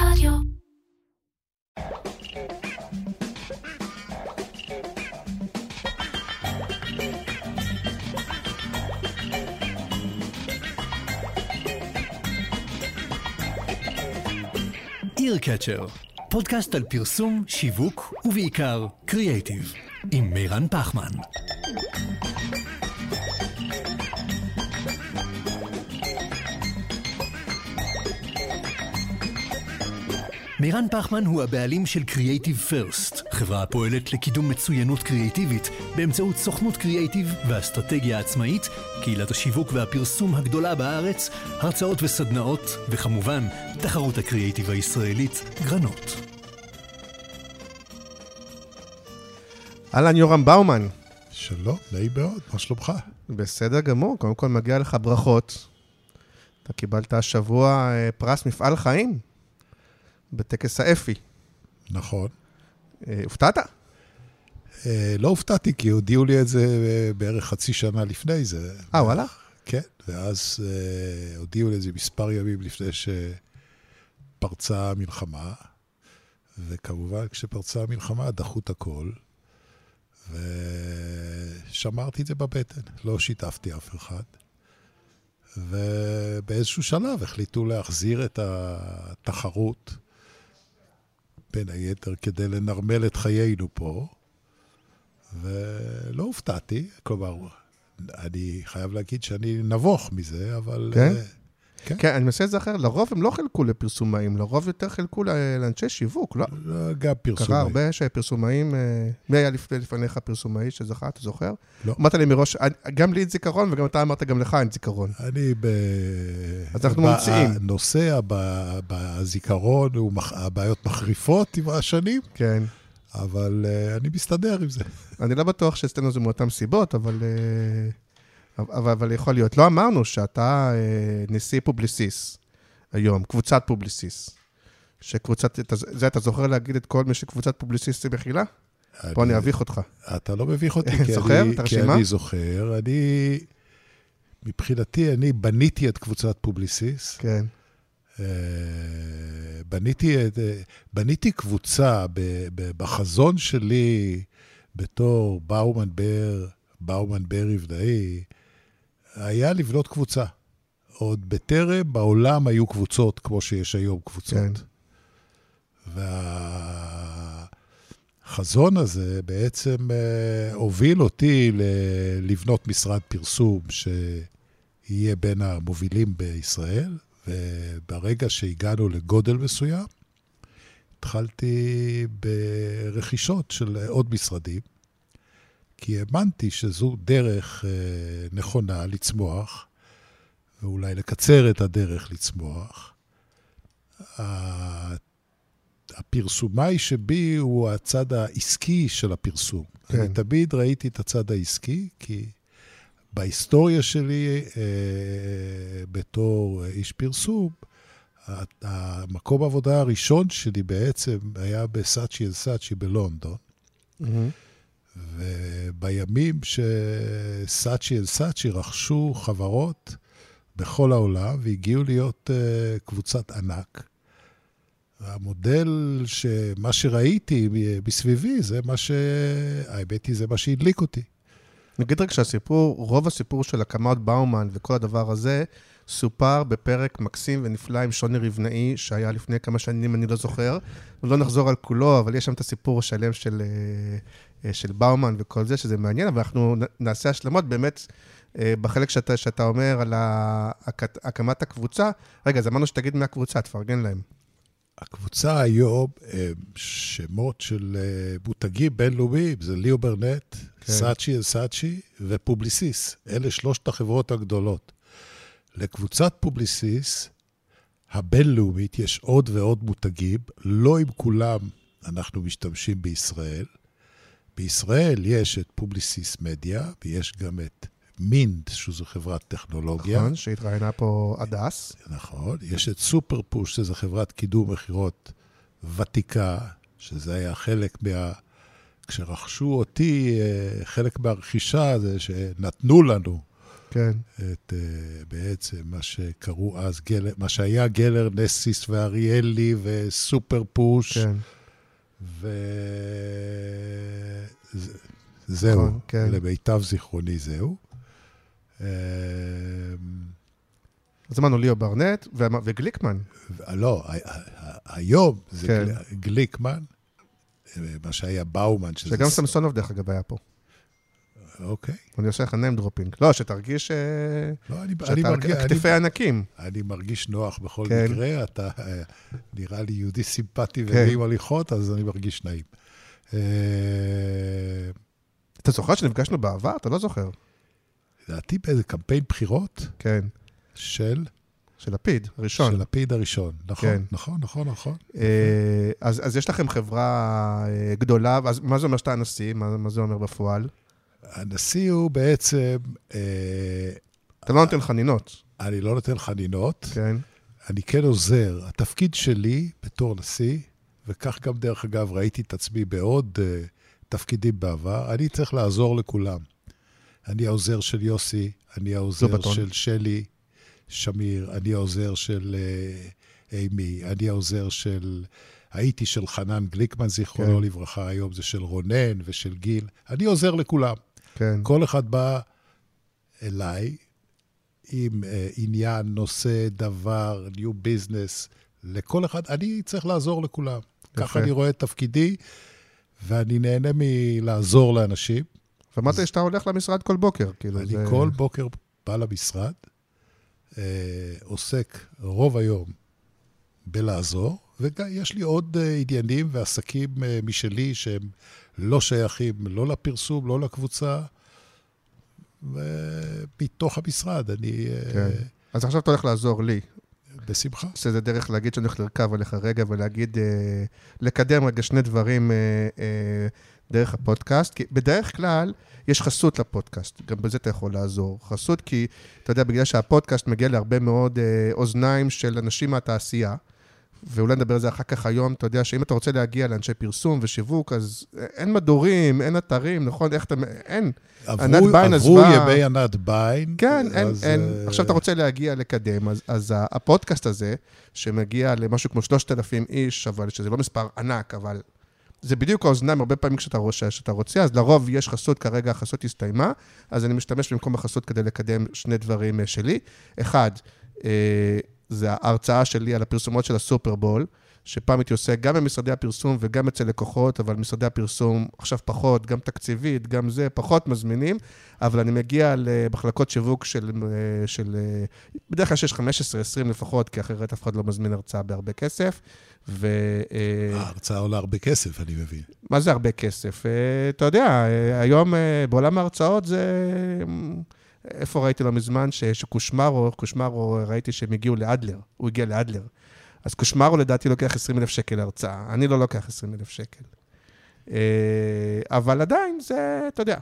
רדיו. איר קצ'ר, פודקאסט על פרסום, שיווק ובעיקר קריאייטיב, עם מירן פחמן. מירן פחמן הוא הבעלים של Creative First, חברה הפועלת לקידום מצוינות קריאיטיבית באמצעות סוכנות קריאיטיב ואסטרטגיה עצמאית, קהילת השיווק והפרסום הגדולה בארץ, הרצאות וסדנאות, וכמובן, תחרות הקריאיטיב הישראלית, גרנות. אהלן, יורם באומן. שלום, נעים מאוד, מה שלומך? בסדר גמור, קודם כל מגיע לך ברכות. אתה קיבלת השבוע אה, פרס מפעל חיים בטקס האפי. נכון. אה, הופתעת? אה, לא הופתעתי, כי הודיעו לי את זה אה, בערך חצי שנה לפני זה. אה, וואלה? כן, ואז אה, הודיעו לי את זה מספר ימים לפני שפרצה המלחמה, וכמובן, כשפרצה המלחמה דחו את הכל, ושמרתי את זה בבטן, לא שיתפתי אף אחד. ובאיזשהו שלב החליטו להחזיר את התחרות, בין היתר כדי לנרמל את חיינו פה, ולא הופתעתי, כלומר, אני חייב להגיד שאני נבוך מזה, אבל... כן? אה, כן. כן, אני מנסה אחר. לרוב הם לא חילקו לפרסומאים, לרוב יותר חילקו לאנשי שיווק, לא? לא, גם פרסומי. קרה הרבה שפרסומאים, אה, מי היה לפני, לפניך פרסומאי שזכה, אתה זוכר? לא. אמרת לי מראש, "אני- גם לי אין זיכרון, וגם אתה אמרת, גם לך אין זיכרון. אני ב... אז אנחנו ממציאים. הנושא ב- בזיכרון, הבעיות מחריפות עם השנים, כן. אבל אה, אני מסתדר עם זה. אני לא בטוח שאצלנו זה מאותן סיבות, אבל, אה, אבל, אבל יכול להיות. לא אמרנו שאתה אה, נשיא פובליסיס היום, קבוצת פובליסיס. שקבוצת, אתה- זה אתה זוכר להגיד את כל מי שקבוצת פובליסיס היא מכילה? פה אני אביך אותך. אתה לא מביך אותי, כי, זוכר אני, את כי? אני זוכר. אני, מבחינתי, אני בניתי את קבוצת פובליסיס. כן. אה, בניתי, את, אה, בניתי קבוצה בחזון שלי בתור באומן בר, באומן בר ריבנאי, היה לבנות קבוצה. עוד בטרם בעולם היו קבוצות כמו שיש היום קבוצות. כן. והחזון הזה בעצם אה, הוביל אותי ל- לבנות משרד פרסום שיהיה בין המובילים בישראל, וברגע שהגענו לגודל מסוים, התחלתי ברכישות של עוד משרדים, כי האמנתי שזו דרך אה, נכונה לצמוח, ואולי לקצר את הדרך לצמוח. הפרסומאי שבי הוא הצד העסקי של הפרסום. כן. אני תמיד ראיתי את הצד העסקי, כי בהיסטוריה שלי אה, בתור איש פרסום, המקום העבודה הראשון שלי בעצם היה בסאצ'י אל סאצ'י בלונדון. ובימים שסאצ'י אל סאצ'י רכשו חברות בכל העולם והגיעו להיות uh, קבוצת ענק. המודל שמה שראיתי מסביבי, זה מה ש... האמת היא, זה מה שהדליק אותי. נגיד רק שהסיפור, רוב הסיפור של הקמת באומן וכל הדבר הזה, סופר בפרק מקסים ונפלא עם שוני רבנאי, שהיה לפני כמה שנים, אני לא זוכר. לא נחזור על כולו, אבל יש שם את הסיפור השלם של, אה, של באומן וכל זה, שזה מעניין, אבל אנחנו נעשה השלמות באמת אה, בחלק שאתה, שאתה אומר על הקמת הקבוצה. רגע, אז אמרנו שתגיד מהקבוצה, תפרגן להם. הקבוצה היום הם שמות של אה, מותגים בינלאומיים, זה ליאו ברנט, כן. סאצ'י אנד סאצ'י ופובליסיס. אלה שלושת החברות הגדולות. לקבוצת פובליסיס הבינלאומית יש עוד ועוד מותגים, לא עם כולם אנחנו משתמשים בישראל. בישראל יש את פובליסיס מדיה, ויש גם את מינד, שזו חברת טכנולוגיה. נכון, שהתראיינה פה הדס. נכון. יש את סופר פוש, שזו חברת קידום מכירות ותיקה, שזה היה חלק מה... כשרכשו אותי, אה, חלק מהרכישה זה שנתנו לנו כן. את uh, בעצם מה שקראו אז, גלר, מה שהיה גלר, נסיס ואריאלי וסופר פוש. כן. וזהו, נכון, כן. למיטב זיכרוני זהו. אמ, אז אמרנו ליאו ברנט וגליקמן. לא, היום זה כן. גל- גליקמן, אה, מה שהיה באומן. שגם סמסונוב, דרך אגב, היה פה. אוקיי. אני עושה לך name dropping. לא, שתרגיש אה, לא, אני, אני, שאתה על מרגיש, אני, כתפי ענקים. אני מרגיש נוח בכל כן. מקרה. אתה אה, נראה לי יהודי סימפטי כן. ונעים הליכות, אז אני מרגיש נעים. אה, אתה זוכר שנפגשנו בעבר? אתה לא זוכר. לדעתי באיזה קמפיין בחירות כן. של... של לפיד, הראשון. של לפיד הראשון. נכון, כן. נכון, נכון, נכון. אז, אז יש לכם חברה גדולה, אז מה זה אומר שאתה הנשיא? מה, מה זה אומר בפועל? הנשיא הוא בעצם, אה, אתה לא נותן חנינות, אני לא נותן חנינות, כן? אני כן עוזר. התפקיד שלי בתור נשיא, וכך גם דרך אגב ראיתי את עצמי בעוד uh, תפקידים בעבר, אני צריך לעזור לכולם. אני העוזר של יוסי, אני העוזר. של שלי שמיר, אני העוזר של uh, אימי, אני העוזר של... הייתי של חנן גליקמן, זיכרונו כן. לברכה, היום זה של רונן ושל גיל. אני עוזר לכולם. כן. כל אחד בא אליי עם uh, עניין, נושא, דבר, new business, לכל אחד, אני צריך לעזור לכולם. ככה אני רואה את תפקידי, ואני נהנה מלעזור לאנשים. ואמרת לי שאתה הולך למשרד כל בוקר, כאילו אני זה... כל בוקר בא למשרד, אה, עוסק רוב היום בלעזור, ויש לי עוד אה, עניינים ועסקים אה, משלי שהם לא שייכים לא לפרסום, לא לקבוצה, ומתוך המשרד, אני... אה, כן. אז עכשיו אתה הולך לעזור לי. בשמחה. שזה דרך להגיד שאני הולך לרכב עליך רגע ולהגיד, אה, לקדם רגע שני דברים אה, אה, דרך הפודקאסט. כי בדרך כלל יש חסות לפודקאסט, גם בזה אתה יכול לעזור. חסות כי, אתה יודע, בגלל שהפודקאסט מגיע להרבה מאוד אה, אוזניים של אנשים מהתעשייה, ואולי נדבר על זה אחר כך היום, אתה יודע שאם אתה רוצה להגיע לאנשי פרסום ושיווק, אז אין מדורים, אין אתרים, נכון? איך אתה... אין. ענת עברו, ביין עברו עזבה- ימי ענת ביין. כן, אין, אז, אין. אה, עכשיו אתה רוצה להגיע לקדם, אז, אז הפודקאסט הזה, שמגיע למשהו כמו 3,000 איש, אבל שזה לא מספר ענק, אבל זה בדיוק האוזניים, הרבה פעמים כשאתה רוצה, כשאתה רוצה, אז לרוב יש חסות, כרגע החסות הסתיימה, אז אני משתמש במקום החסות כדי לקדם שני דברים אה, שלי. אחד, אה, זה ההרצאה שלי על הפרסומות של הסופרבול, שפעם הייתי עושה גם במשרדי הפרסום וגם אצל לקוחות, אבל משרדי הפרסום עכשיו פחות, גם תקציבית, גם זה, פחות מזמינים, אבל אני מגיע למחלקות שיווק של, אה, של אה, בדרך כלל שיש 15-20 לפחות, כי אחרת אף אחד לא מזמין הרצאה בהרבה כסף. ו... אה, ההרצאה עולה הרבה כסף, אני מבין. מה זה הרבה כסף? אתה יודע, היום בעולם ההרצאות זה... איפה ראיתי לא מזמן שקושמרו, קושמרו, ראיתי שהם הגיעו לאדלר, הוא הגיע לאדלר. אז קושמרו לדעתי לוקח 20 אלף שקל להרצאה, אני לא לוקח 20 אלף שקל. אה, אבל עדיין זה, אתה יודע.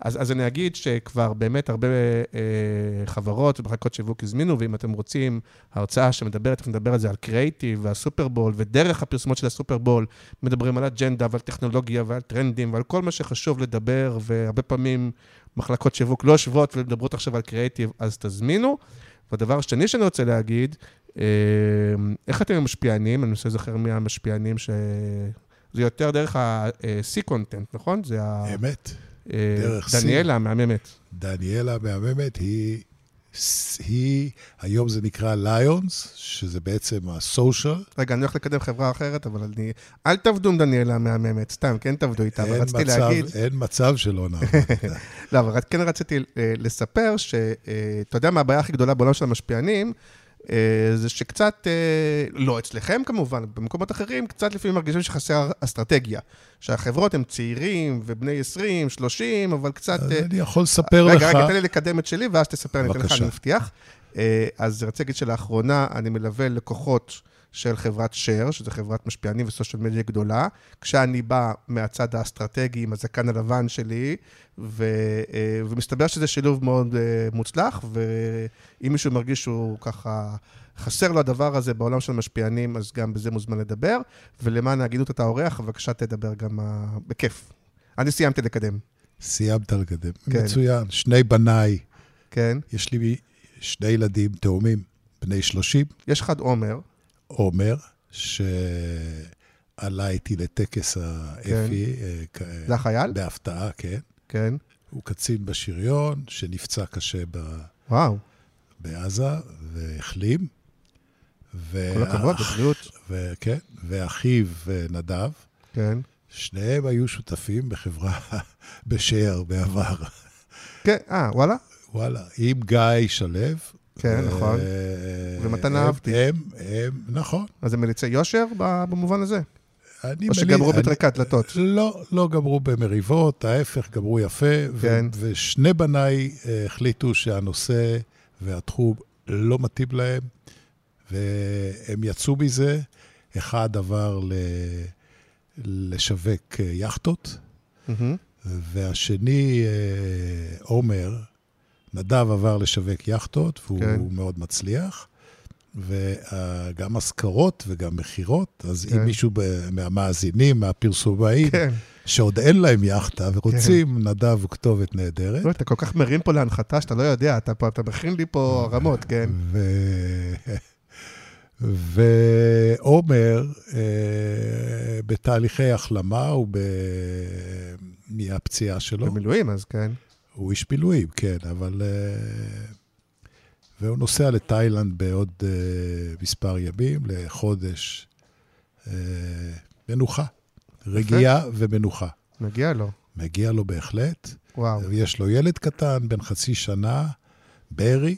אז, אז אני אגיד שכבר באמת הרבה אה, חברות ומחלקות שיווק הזמינו, ואם אתם רוצים הרצאה שמדברת, תכף נדבר על זה, על קריאיטיב והסופרבול, ודרך הפרסומות של הסופרבול, מדברים על אג'נדה ועל טכנולוגיה ועל טרנדים ועל כל מה שחשוב לדבר, והרבה פעמים מחלקות שיווק לא יושבות ומדברות עכשיו על קריאיטיב, אז תזמינו. והדבר השני שאני רוצה להגיד, אה, איך אתם משפיענים? אני מנסה לזכר מי המשפיענים ש... זה יותר דרך ה-C content, נכון? זה ה... אמת. אה, דרך C. דניאלה המהממת. דניאלה המהממת היא, היא, היום זה נקרא ליונס, שזה בעצם הסושיאל. רגע, אני הולך לקדם חברה אחרת, אבל אני... אל תעבדו עם דניאלה המהממת, סתם, כן תעבדו איתה, אבל רציתי מצב, להגיד... אין מצב שלא נעבוד. איתה. לא, אבל כן רציתי אה, לספר שאתה יודע מה הבעיה הכי גדולה בעולם של המשפיענים? אה, זה שקצת, אה, לא אצלכם כמובן, במקומות אחרים, קצת לפעמים מרגישים שחסר אסטרטגיה. שהחברות הם צעירים ובני 20, 30, אבל קצת... אז אה, אני יכול לספר לך. רגע, רגע, תן לי לקדם את שלי, ואז תספר, אני אתן לך. אני מבטיח. אז רציתי להגיד שלאחרונה אני מלווה לקוחות של חברת שר, שזו חברת משפיענים וסושיאל מדיה גדולה, כשאני בא מהצד האסטרטגי עם הזקן הלבן שלי, ו, אה, ומסתבר שזה שילוב מאוד אה, מוצלח, ואם מישהו מרגיש שהוא ככה... חסר לו הדבר הזה בעולם של משפיענים, אז גם בזה מוזמן לדבר. ולמען ההגינות אתה אורח, בבקשה תדבר גם אה, בכיף. אני סיימתי לקדם. סיימת לקדם. כן. מצוין. שני בניי כן. יש לי שני ילדים תאומים, בני 30. יש אחד עומר. עומר, שעלה איתי לטקס האפי. כן. זה החייל? בהפתעה, כן. כן. הוא קצין בשריון, שנפצע קשה ב... וואו. בעזה, והחלים. כל הכבוד, בבריאות. כן, ואחיו נדב. כן. שניהם היו שותפים בחברה בשאר בעבר. כן, אה, וואלה? וואלה, עם גיא שלו. כן, נכון. ומתן אהבתי. הם, הם, נכון. אז הם מליצי יושר במובן הזה? אני או שגמרו בטריקת דלתות? לא, לא גמרו במריבות, ההפך, גמרו יפה. כן. ושני בניי החליטו שהנושא והתחום לא מתאים להם, והם יצאו מזה. אחד עבר ל... לשווק יכטות, Mm-hmm. והשני, אה, עומר, נדב עבר לשווק יכטות, והוא כן. מאוד מצליח. וגם השכרות וגם מכירות, אז כן. אם מישהו מהמאזינים, מהפרסומאים, כן. שעוד אין להם יכטה ורוצים, נדב הוא כתובת נהדרת. לא, אתה כל כך מרים פה להנחתה שאתה לא יודע, אתה פה- אתה מכין לי פה רמות, כן. ו... ועומר אה, בתהליכי החלמה, הוא ב... מהפציעה שלו. במילואים, אז כן. הוא איש מילואים, כן, אבל... אה, והוא נוסע לתאילנד בעוד אה, מספר ימים, לחודש אה, מנוחה. רגיעה ומנוחה. מגיע לו. מגיע לו בהחלט. וואו. יש לו ילד קטן, בן חצי שנה, ברי,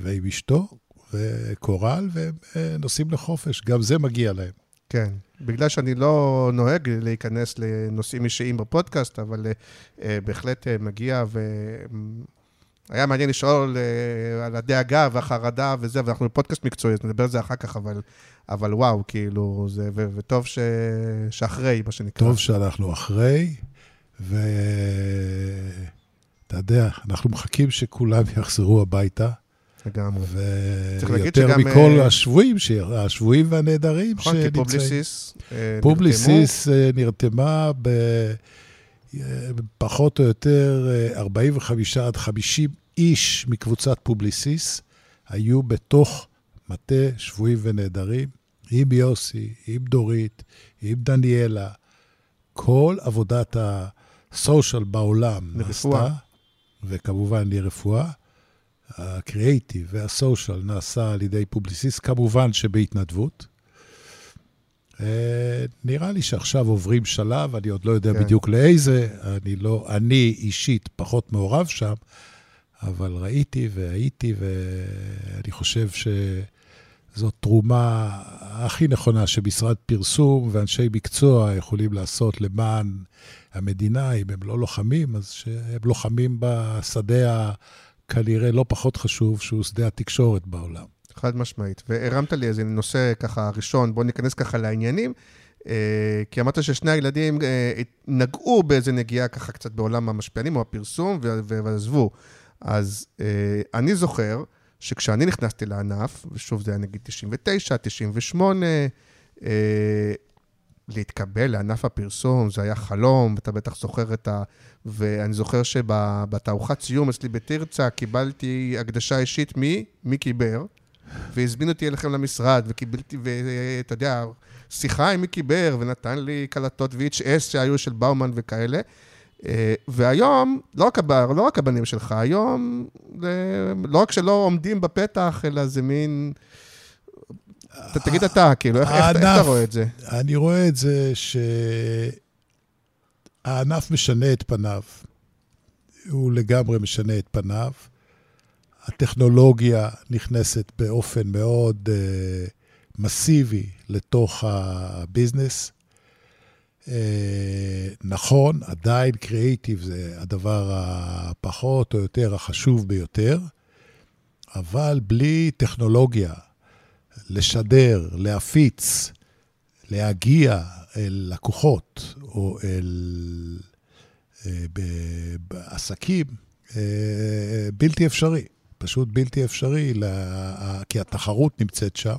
ועם אשתו, וקורל, והם נוסעים לחופש. גם זה מגיע להם. כן. בגלל שאני לא נוהג להיכנס לנושאים אישיים בפודקאסט, אבל uh, בהחלט uh, מגיע, והיה מעניין לשאול uh, על הדאגה והחרדה וזה, ואנחנו בפודקאסט מקצועי, אז נדבר על זה אחר כך, אבל, אבל וואו, כאילו, זה, ו, וטוב ש, שאחרי, מה שנקרא. טוב שאנחנו אחרי, ואתה יודע, אנחנו מחכים שכולם יחזרו הביתה. לגמרי. צריך להגיד ויותר שגם, מכל אה, השבויים, ש- השבויים והנעדרים נכון, כי שנמצאים. פובליסיס אה, נרתמו. פובליסיס אה, נרתמה בפחות או יותר אה, 45 עד 50 איש מקבוצת פובליסיס היו בתוך מטה שבויים ונעדרים, עם יוסי, עם דורית, עם דניאלה. כל עבודת ה social בעולם. נעשתה, וכמובן לרפואה. הקריאייטיב וה social נעשה על ידי פובליסיס, כמובן שבהתנדבות. אה, נראה לי שעכשיו עוברים שלב, אני עוד לא יודע כן. בדיוק לאיזה, אני לא, אני אישית פחות מעורב שם, אבל ראיתי והייתי, ואני חושב שזאת תרומה הכי נכונה שמשרד פרסום ואנשי מקצוע יכולים לעשות למען המדינה, אם הם לא לוחמים, אז שהם לוחמים בשדה הכנראה לא פחות חשוב, שהוא שדה התקשורת בעולם. חד משמעית. והרמת לי איזה נושא ככה ראשון, בואו ניכנס ככה לעניינים. אה, כי אמרת ששני הילדים אה, נגעו באיזה נגיעה ככה קצת בעולם המשפיענים או הפרסום ועזבו. אז אה, אני זוכר שכשאני נכנסתי לענף, ושוב זה היה נגיד 99, 98, אה, להתקבל לענף הפרסום, זה היה חלום, ואתה בטח זוכר את ה... ואני זוכר שבתערוכת סיום אצלי בתרצה קיבלתי הקדשה אישית ממיקי בר, והזמין אותי אליכם למשרד, וקיבלתי, ואתה יודע, שיחה עם מיקי בר, ונתן לי קלטות VHS שהיו של באומן וכאלה. אה, והיום, לא רק, הב... לא רק הבנים שלך, היום, זה- לא רק שלא עומדים בפתח, אלא זה מין... ת- תגיד אתה, כאילו, איך, אתה רואה את זה? אני רואה את זה שהענף משנה את פניו. הוא לגמרי משנה את פניו. הטכנולוגיה נכנסת באופן מאוד uh, מסיבי לתוך הביזנס. Uh, נכון, עדיין קריאיטיב זה הדבר הפחות או יותר החשוב ביותר, אבל בלי טכנולוגיה, לשדר, להפיץ, להגיע אל לקוחות או אל אה, בעסקים, אה, בלתי אפשרי. פשוט בלתי אפשרי, לה- כי התחרות נמצאת שם.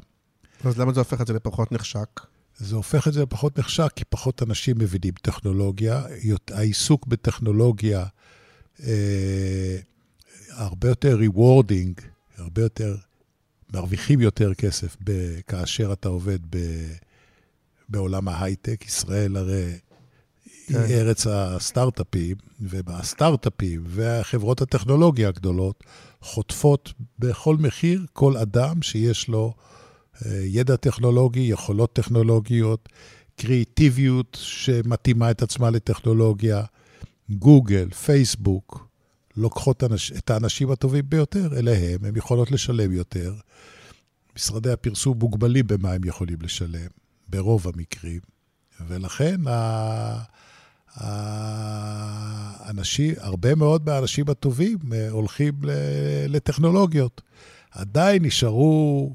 אז למה זה הופך את זה לפחות נחשק? זה הופך את זה לפחות נחשק, כי פחות אנשים מבינים טכנולוגיה. העיסוק בטכנולוגיה אה, הרבה יותר rewarding, הרבה יותר, מרוויחים יותר כסף ב, כאשר אתה עובד ב, בעולם ההייטק. ישראל הרי כן. היא ארץ הסטארט-אפים, ובסטארט-אפים והחברות הטכנולוגיה הגדולות חוטפות בכל מחיר כל אדם שיש לו אה, ידע טכנולוגי, יכולות טכנולוגיות, קריאיטיביות שמתאימה את עצמה לטכנולוגיה. גוגל, פייסבוק, לוקחות את האנשים הטובים ביותר אליהם, הן יכולות לשלם יותר. משרדי הפרסום מוגבלים במה הם יכולים לשלם, ברוב המקרים, ולכן האנשים, הרבה מאוד מהאנשים הטובים אה, הולכים לטכנולוגיות. עדיין נשארו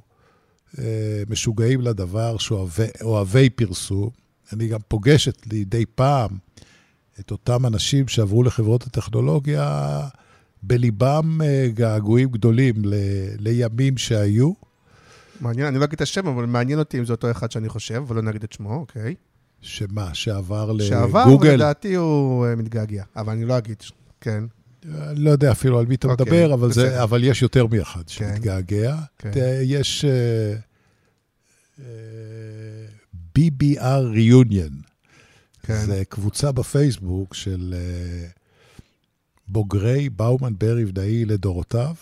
אה, משוגעים לדבר, שאוהבי פרסום. אני גם פוגש את לידי פעם את אותם אנשים שעברו לחברות הטכנולוגיה, בליבם אה, געגועים גדולים ל, לימים שהיו. מעניין, אני לא אגיד את השם, אבל מעניין אותי אם זה אותו אחד שאני חושב, אבל לא נגיד את שמו, אוקיי. שמה, שעבר לגוגל? שעבר, לדעתי הוא אה, מתגעגע, אבל אני לא אגיד, כן. אני לא יודע אפילו על מי אתה אוקיי, מדבר, אבל, זה, אבל יש יותר מאחד כן. שמתגעגע. כן. יש uh, uh, BBR Reunion. כן. זה קבוצה בפייסבוק של uh, בוגרי באומן ברי ודאי לדורותיו,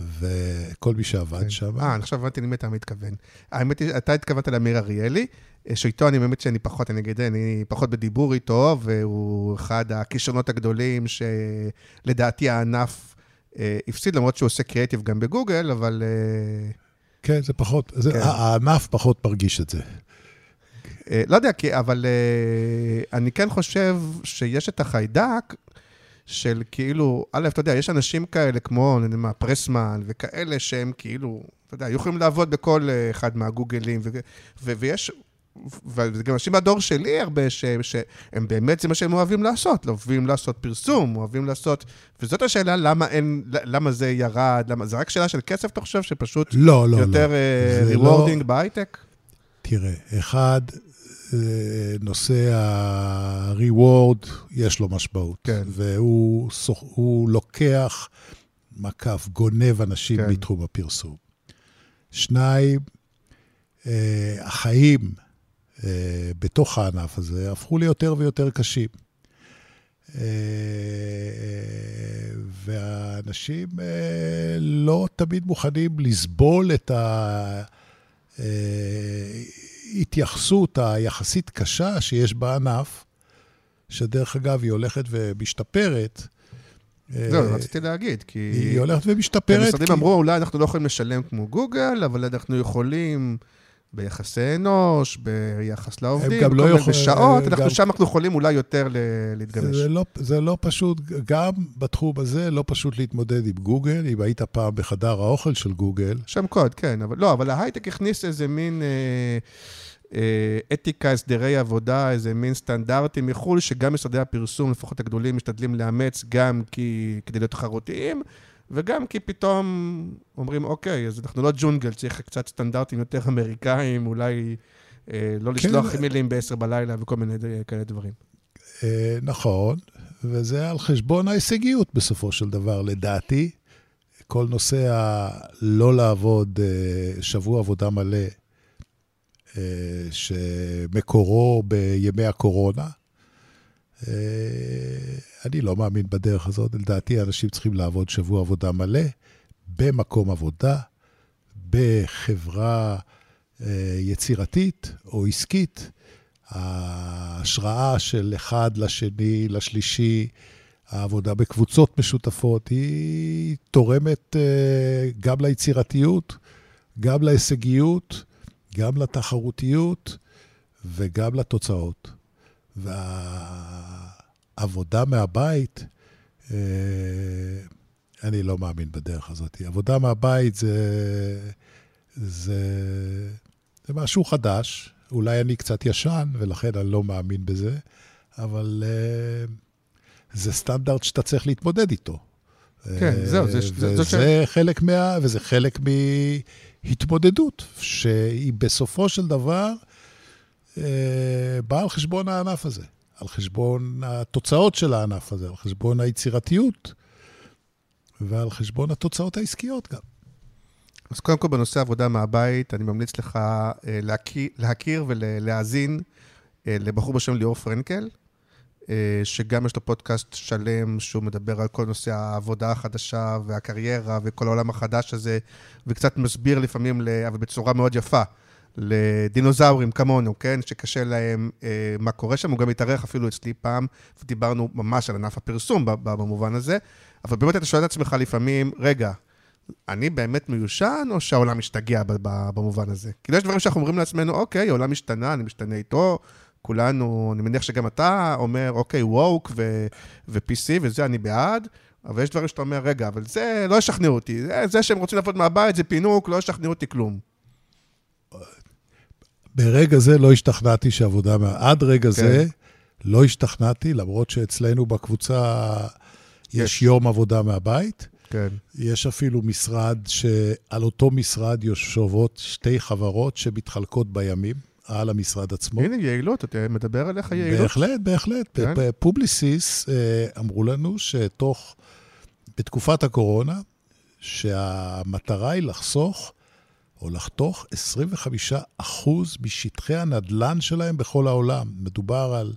וכל מי שעבד כן. שם. אה, עכשיו הבנתי למי אתה מתכוון. האמת היא, אתה התכוונת לאמיר אריאלי, אה, שאיתו אני באמת שאני פחות, אני אגיד, אני פחות בדיבור איתו, והוא אחד הכישרונות הגדולים שלדעתי הענף אה, הפסיד, למרות שהוא עושה קריאיטיב גם בגוגל, אבל... אה, כן, זה פחות, זה, כן. הענף פחות מרגיש את זה. אה, לא יודע, אבל אה, אני כן חושב שיש את החיידק של כאילו, א', אתה יודע, יש אנשים כאלה כמו, אני יודע מה, פרסמן וכאלה שהם כאילו, אתה יודע, היו יכולים לעבוד בכל אה, אחד מהגוגלים, ויש... וזה גם אנשים מהדור שלי הרבה, שהם, שהם באמת, זה מה שהם אוהבים לעשות, אוהבים לעשות פרסום, אוהבים לעשות... וזאת השאלה, למה אין, למה זה ירד, למה, זה רק שאלה של כסף, אתה חושב, שפשוט לא, לא, יותר לא. rewarding לא... בהייטק? תראה, אחד, נושא ה-reward, יש לו משמעות. כן. והוא לוקח, מקף, גונב אנשים כן. מתחום הפרסום. שניים, אה, החיים אה, בתוך הענף הזה הפכו ליותר ויותר קשים. אה, והאנשים לא תמיד מוכנים לסבול את ה... ההתייחסות היחסית קשה שיש בענף, שדרך אגב, היא הולכת ומשתפרת. זהו, אה, רציתי להגיד, כי... היא הולכת ומשתפרת. המשרדים. אמרו, אולי אנחנו לא יכולים לשלם כמו גוגל, אבל אנחנו יכולים ביחסי אנוש, ביחס לעובדים, בכל לא מיני יכול... בשעות, אנחנו גם... שם אנחנו יכולים אולי יותר להתגמש. זה לא, זה לא פשוט, גם בתחום הזה לא פשוט להתמודד עם גוגל, אם היית פעם בחדר האוכל של גוגל. שם קוד, כן, אבל לא, אבל ההייטק הכניס איזה מין... אה, אה, אתיקה, הסדרי עבודה, איזה מין סטנדרטים מחו"ל, שגם משרדי הפרסום, לפחות הגדולים, משתדלים לאמץ גם כי, כדי להיות תחרותיים, וגם כי פתאום אומרים, אוקיי, אז אנחנו לא ג'ונגל, צריך קצת סטנדרטים יותר אמריקאים, אולי אה, לא כן. לשלוח אימיילים ב-10 בלילה וכל מיני כאלה דברים. אה, נכון, וזה על חשבון ההישגיות בסופו של דבר, לדעתי. כל נושא הלא לעבוד אה, שבוע עבודה מלא, אה, שמקורו בימי הקורונה, אה, אני לא מאמין בדרך הזאת. לדעתי, אנשים צריכים לעבוד שבוע עבודה מלא, במקום עבודה, בחברה אה, יצירתית או עסקית. ההשראה של אחד לשני, לשלישי, העבודה בקבוצות משותפות, היא תורמת אה, גם ליצירתיות, גם להישגיות, גם לתחרותיות וגם לתוצאות. והעבודה מהבית, אה, אני לא מאמין בדרך הזאת. עבודה מהבית זה, זה, זה משהו חדש. אולי אני קצת ישן, ולכן אני לא מאמין בזה, אבל אה, זה סטנדרט שאתה צריך להתמודד איתו. כן, זהו, זה... וזה זה חלק מה... וזה חלק מהתמודדות, שהיא בסופו של דבר אה, בא על חשבון הענף הזה, על חשבון התוצאות של הענף הזה, על חשבון היצירתיות. ועל חשבון התוצאות העסקיות גם. אז קודם כל, בנושא עבודה מהבית, אני ממליץ לך אה, להכיר, להכיר ולהאזין אה, לבחור בשם ליאור פרנקל, אה, שגם יש לו פודקאסט שלם, שהוא מדבר על כל נושא העבודה החדשה והקריירה וכל העולם החדש הזה, וקצת מסביר לפעמים, אבל בצורה מאוד יפה, לדינוזאורים כמונו, כן? שקשה להם אה, מה קורה שם. הוא גם התארח אפילו אצלי פעם, ודיברנו ממש על ענף הפרסום במובן הזה. אבל באמת אתה שואל את עצמך לפעמים, רגע, אני באמת מיושן, או שהעולם משתגע במובן הזה? כאילו, יש דברים שאנחנו אומרים לעצמנו, אוקיי, העולם משתנה, אני משתנה איתו, כולנו, אני מניח שגם אתה אומר, אוקיי, ווק ו-PC וזה, אני בעד, אבל יש דברים שאתה אומר, רגע, אבל זה לא ישכנעו אותי. זה, זה שהם רוצים לעבוד מהבית, זה פינוק, לא ישכנעו אותי כלום. ברגע זה לא השתכנעתי שעבודה, עד רגע כן. זה לא השתכנעתי, למרות שאצלנו בקבוצה יש יש יום עבודה מהבית. כן. יש אפילו משרד שעל אותו משרד יושבות שתי חברות שמתחלקות בימים. על המשרד עצמו. הנה, יעילות, אתה מדבר על יעילות. בהחלט, בהחלט. כן. פובליסיס אה, אמרו לנו שתוך, בתקופת הקורונה, שהמטרה היא לחסוך או לחתוך 25% משטחי הנדל"ן שלהם בכל העולם. מדובר על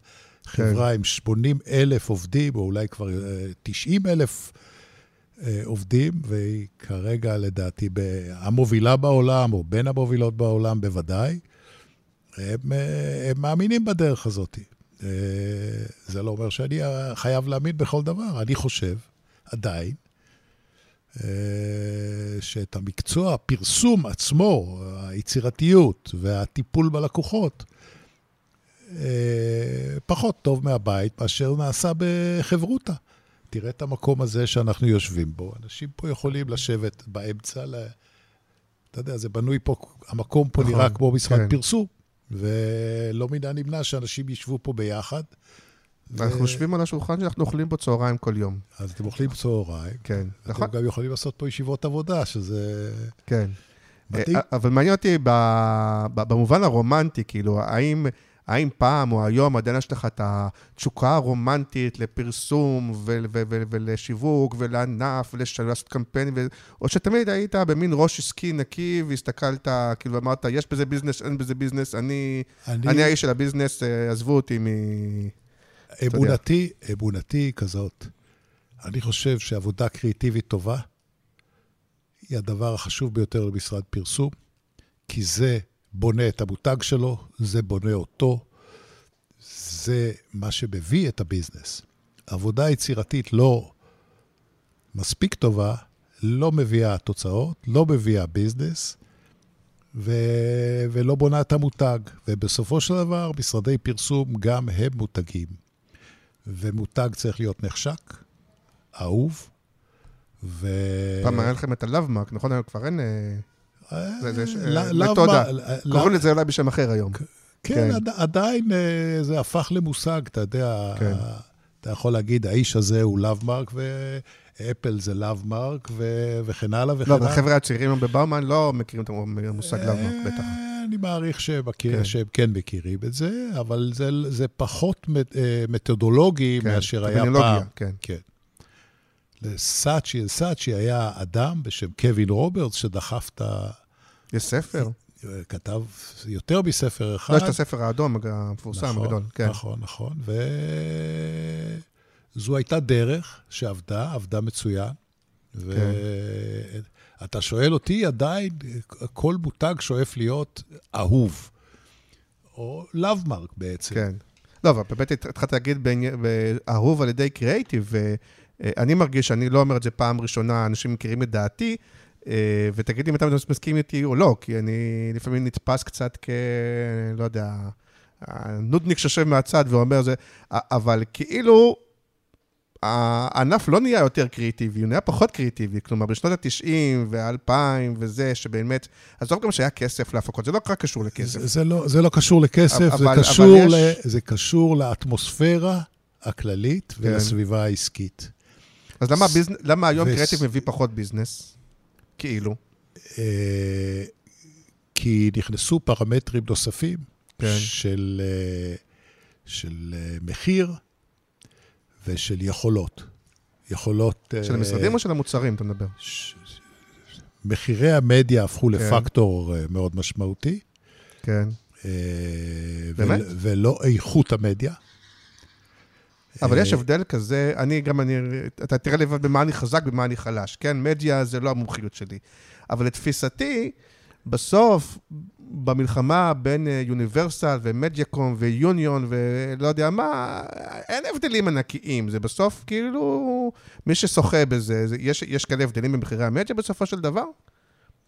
חברה כן. עם 80 אלף עובדים, או אולי כבר 90 אה, אלף אה, עובדים, והיא כרגע, לדעתי, המובילה בעולם, או בין המובילות בעולם בוודאי. הם, אה, הם מאמינים בדרך הזאת. זה לא אומר שאני חייב להאמין בכל דבר. אני חושב, עדיין, שאת המקצוע, הפרסום עצמו, היצירתיות והטיפול בלקוחות, אה, פחות טוב מהבית מאשר נעשה בחברותה. תראה את המקום הזה שאנחנו יושבים בו. אנשים פה יכולים לשבת באמצע, ל... אתה יודע, זה בנוי פה, המקום פה נכון, נראה כמו משרד כן. פרסום, ולא מן הנמנע שאנשים ישבו פה ביחד. ואנחנו יושבים על השולחן שאנחנו אוכלים פה צהריים כל יום. אז אתם אוכלים צהריים. כן, נכון. אתם גם יכולים לעשות פה ישיבות עבודה, שזה... כן. מדהים. אה, אבל מעניין אותי במובן הרומנטי, כאילו, האם... האם פעם או היום עדיין יש לך את התשוקה הרומנטית לפרסום ו- ו- ו- ולשיווק ולענף ולעשות קמפיין, ו- או שתמיד היית במין ראש עסקי נקי והסתכלת, כאילו אמרת, יש בזה ביזנס, אין בזה ביזנס, אני, אני... אני האיש של הביזנס, אה, עזבו אותי מ... אמונתי, אמונתי היא כזאת. אני חושב שעבודה קריאיטיבית טובה היא הדבר החשוב ביותר למשרד פרסום, כי זה בונה את המותג שלו, זה בונה אותו, זה מה שמביא את הביזנס. עבודה יצירתית לא מספיק טובה, לא מביאה תוצאות, לא מביאה ביזנס, ו... ולא בונה את המותג. ובסופו של דבר, משרדי פרסום גם הם מותגים. ומותג צריך להיות נחשק, אהוב, ו... פעם היה לכם את הלאבמרק, נכון? היום כבר אין... אה, מתודה. קוראים לזה אולי בשם אחר היום. כן, כן. עדיין אה, זה הפך למושג, אתה יודע, כן. אתה יכול להגיד, האיש הזה הוא לאבמרק, ואפל זה לאבמרק, וכן הלאה וכן הלאה. לא, החבר'ה הצעירים בבאומן לא מכירים את המושג לאבמרק, בטח. אה, אני מעריך כן. שהם כן מכירים את זה, אבל זה פחות אה, מתודולוגי מאשר היה פעם. כן. לסאצ'י, סאצ'י היה אדם בשם קווין רוברטס, שדחף את ה... יש ספר. כתב יותר מספר אחד. לא, יש את הספר האדום המפורסם, נכון, הגדול. כן. נכון, נכון. וזו הייתה דרך שעבדה, עבדה מצוין. ואתה כן. שואל אותי, עדיין כל מותג שואף להיות אהוב. או לאבמרק בעצם. כן. לא, אבל באמת התחלת להגיד אהוב על ידי קריאייטיב, אני מרגיש, אני לא אומר את זה פעם ראשונה, אנשים מכירים את דעתי, אה, ותגיד לי אם אתה מסכים איתי או לא, כי אני לפעמים נתפס קצת כ... לא יודע, נודניק שיושב מהצד ואומר זה, אבל כאילו, הענף לא נהיה יותר קריאיטיבי, הוא נהיה פחות קריאיטיבי. כלומר, בשנות ה-90 וה-2000 וזה, שבאמת, עזוב גם שהיה כסף להפקות, זה לא רק קשור לכסף. זה, זה, לא, זה לא קשור לכסף, אבל, זה, קשור אבל יש... ל, זה קשור לאטמוספירה הכללית כן. ולסביבה העסקית. אז למה, ביזנ... למה היום ו... קריאטיב מביא פחות ביזנס? כאילו. אה, כי נכנסו פרמטרים נוספים כן. של, אה, של אה, מחיר ושל יכולות. יכולות... של אה, המשרדים או של המוצרים, אתה מדבר? ש- מחירי המדיה הפכו כן. לפקטור אה, מאוד משמעותי. כן. אה, באמת? ול- ולא איכות המדיה. אבל יש הבדל כזה, אני גם, אני, אתה תראה לבד במה אני חזק, במה אני חלש. כן, מדיה זה לא המומחיות שלי. אבל לתפיסתי, בסוף, במלחמה בין אה, יוניברסל ומדיאקום ויוניון ולא יודע מה, אין הבדלים ענקיים. זה בסוף כאילו, מי ששוחה בזה, זה, יש, יש כאלה הבדלים במחירי המדיה בסופו של דבר?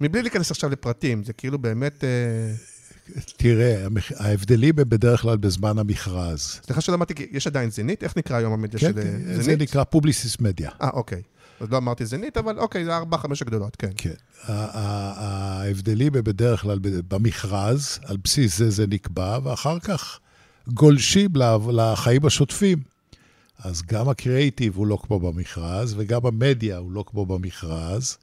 מבלי להיכנס עכשיו לפרטים, זה כאילו באמת... אה, תראה, ההבדלים הם בדרך כלל בזמן המכרז. סליחה כי יש עדיין זנית? איך נקרא היום המדיה כן, של אה, כן, זה? נקרא פובליסיס מדיה. אה, אוקיי. אז לא אמרתי זנית, אבל אוקיי, זה ארבע, חמש הגדולות, כן. כן. ההבדלים הם בדרך כלל במכרז, על בסיס זה זה נקבע, ואחר כך גולשים לחיים השוטפים. אז גם הקריאיטיב הוא לא כמו במכרז, וגם המדיה הוא לא כמו במכרז.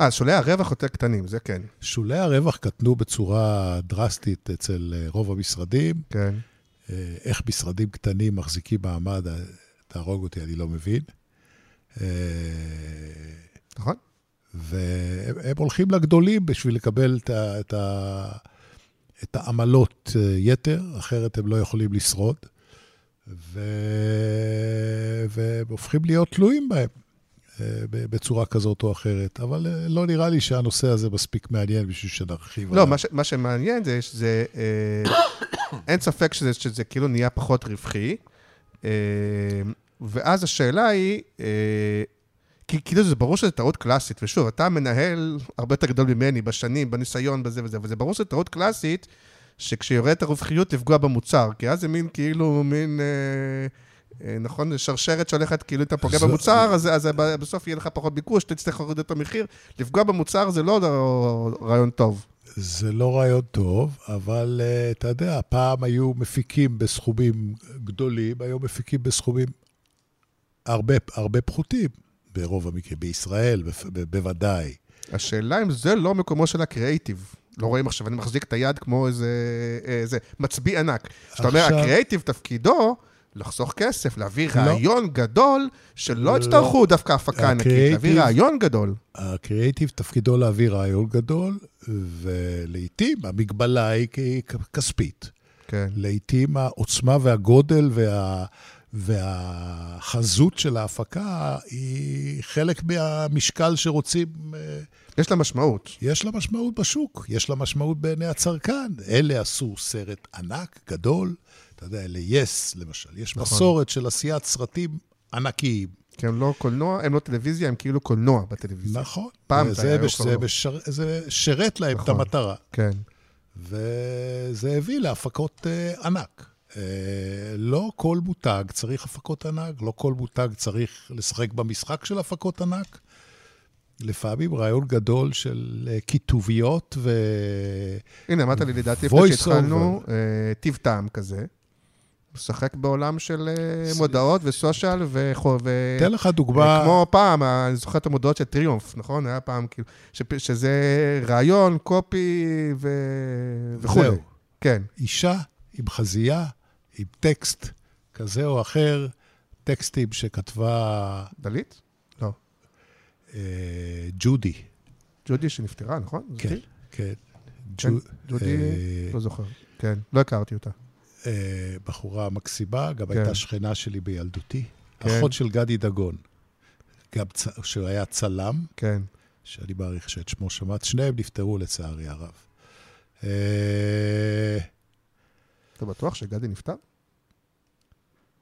אה, שולי הרווח יותר קטנים, זה כן. שולי הרווח קטנו בצורה דרסטית אצל אה, רוב המשרדים. כן. אה, איך משרדים קטנים מחזיקים מעמד, אה, תהרוג אותי, אני לא מבין. נכון? והם הם הולכים לגדולים בשביל לקבל את, ה, את, ה, את העמלות אה, יתר, אחרת הם לא יכולים לשרוד, ו, והם הופכים להיות תלויים בהם אה, בצורה כזאת או אחרת. אבל אה, לא נראה לי שהנושא הזה מספיק מעניין בשביל שנרחיב לא, עליו. מה, ש, מה שמעניין זה שזה... אין ספק שזה, שזה כאילו נהיה פחות רווחי. אה, ואז השאלה היא, אה, כי כאילו זה ברור שזו טעות קלאסית, ושוב, אתה מנהל הרבה יותר גדול ממני בשנים, בניסיון, בזה וזה, וזה ברור שזו טעות קלאסית, שכשיורדת הרווחיות לפגוע במוצר, כי אז זה מין כאילו, מין... אה, אה, נכון, שרשרת שהולכת, כאילו אתה פוגע זו- במוצר, אז, אז בסוף יהיה לך פחות ביקוש, תצטרך להוריד את המחיר. לפגוע במוצר זה לא רעיון טוב. זה לא רעיון טוב, אבל uh, אתה יודע, פעם היו מפיקים בסכומים גדולים, היום מפיקים בסכומים הרבה, הרבה פחותים, ברוב המקרים, בישראל בוודאי. השאלה אם זה לא מקומו של הקריאייטיב. לא רואים עכשיו, אני מחזיק את היד כמו איזה, איזה מצביא ענק. שאתה אומר, הקריאייטיב תפקידו לחסוך כסף, להביא לא. רעיון גדול, שלא לא. יצטרכו דווקא הפקה ענקית, להביא רעיון גדול. הקריאייטיב תפקידו להביא רעיון גדול, ולעיתים המגבלה היא כספית. כן. לעיתים העוצמה והגודל וה... והחזות של ההפקה היא חלק מהמשקל שרוצים אה, יש לה משמעות. יש לה משמעות בשוק, יש לה משמעות בעיני הצרכן. אלה עשו סרט ענק, גדול, אתה יודע, ל-yes, למשל. יש נכון. מסורת של עשיית סרטים ענקיים. כי הם לא קולנוע, הם לא טלוויזיה, הם כאילו קולנוע בטלוויזיה. נכון. פעם זה היה, בש- זה. בשר, זה שירת להם את נכון. המטרה. כן. וזה הביא להפקות uh, ענק. Uh, לא כל מותג צריך הפקות ענק, לא כל מותג צריך לשחק במשחק של הפקות ענק. לפעמים רעיון גדול של uh, כיתוביות ו... הנה, אמרת לי, לדעתי, לפני voice שהתחלנו, אה, טיב טעם כזה. משחק בעולם של אה, מודעות וסושיאל וכו... ו- אתן לך דוגמה, כמו פעם, אני זוכר את המודעות של טריומף, נכון? היה פעם כאילו, שזה רעיון, קופי ו... וכולי. זהו. כן, אישה עם חזייה, עם טקסט כזה או אחר, טקסטים שכתבה דלית? לא. אה, ג'ודי. ג'ודי שנפטרה, נכון? כן, זאתי? כן. כן, ג'ו- ג'ודי, אה, לא זוכר. כן, לא הכרתי אותה. אה, בחורה מקסימה, גם כן. הייתה שכנה שלי בילדותי. כן. אחות של גדי דגון, גם צ... שהוא היה צלם, כן. שאני מעריך שאת שמו שמעת, שניהם נפטרו לצערי הרב. אה, אתה בטוח שגדי נפטר?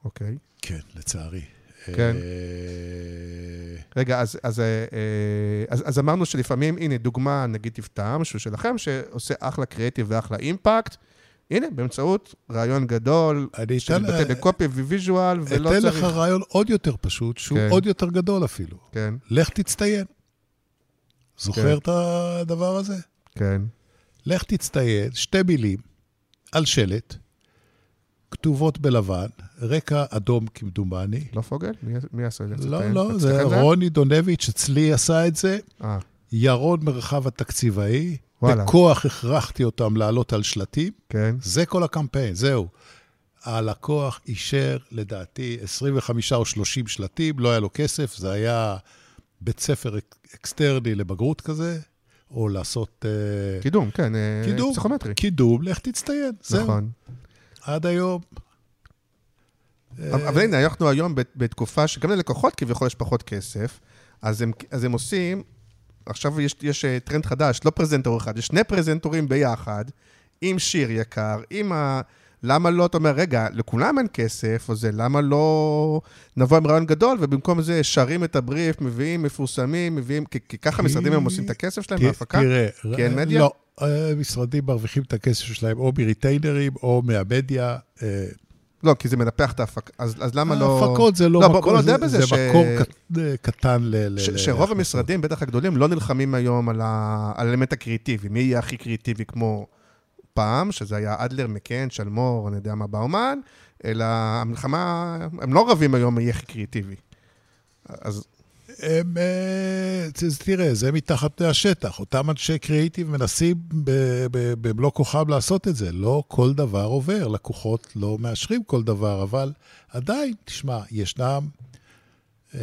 אוקיי. כן, לצערי. כן. אה, רגע, אז, אז, אה, אה, אז, אז אמרנו שלפעמים, הנה, דוגמה, נגיד טבטם, שהוא שלכם, שעושה אחלה קריאיטיב ואחלה אימפקט. הנה, באמצעות רעיון גדול, אתן, שמתבטא בקופי ו visual, ולא אתן צריך... לך רעיון עוד יותר פשוט, שהוא כן. עוד יותר גדול אפילו. כן, לך תצטיין. זוכר את הדבר הזה? כן. לך תצטיין, שתי מילים, על שלט, כתובות בלבן, רקע אדום כמדומני. לא פוגל? מי, מי עשה את זה? לא. לא, זה רוני דונביץ' אצלי עשה את זה. אה, ירון מרחב התקציבאי. וואלה. בכוח הכרחתי אותם לעלות על שלטים. כן. זה כל הקמפיין, זהו. הלקוח אישר, לדעתי, 25 או 30 שלטים, לא היה לו כסף, זה היה בית ספר אק- אקסטרני לבגרות כזה, או לעשות... אה, קידום, כן, אה, קידום, פסיכומטרי. קידום, לך תצטיין, זהו. נכון. עד היום. אבל הנה, אנחנו היום בת- בתקופה שגם ללקוחות כביכול יש פחות כסף, אז הם, אז הם עושים, עכשיו יש, יש אה, טרנד חדש, לא פרזנטור אחד, יש שני פרזנטורים ביחד, עם שיר יקר, עם ה... למה לא, אתה אומר, רגע, לכולם אין כסף, או זה, למה לא נבוא עם רעיון גדול, ובמקום זה שרים את הבריף, מביאים, מפורסמים, מביאים, כי, כי ככה משרדים הם עושים את הכסף שלהם בהפקה? תראה, כי אין מדיה? לא, משרדים מרוויחים את הכסף שלהם או מריטיינרים או מהמדיה. אה, לא, כי זה מנפח את ההפקה, אז, אז למה לא... ההפקות זה לא לא, מקור, זה- בזה זה ש- מקור קט- אה, קטן ל... ש- ל- שרוב. המשרדים, בטח הגדולים, לא נלחמים היום על האלמנט הקריאיטיבי. מי יהיה הכי קריאיטיבי כמו פעם, שזה היה אדלר, מקן, שלמור, אני יודע מה, באומן, אלא המלחמה, הם לא רבים היום מי יהיה הכי קריאיטיבי. אז הם, אה, תראה, זה מתחת פני השטח. אותם אנשי קריאיטיב מנסים במלוא כוחם לעשות את זה. לא כל דבר עובר, לקוחות לא מאשרים כל דבר, אבל עדיין, תשמע, ישנם אה,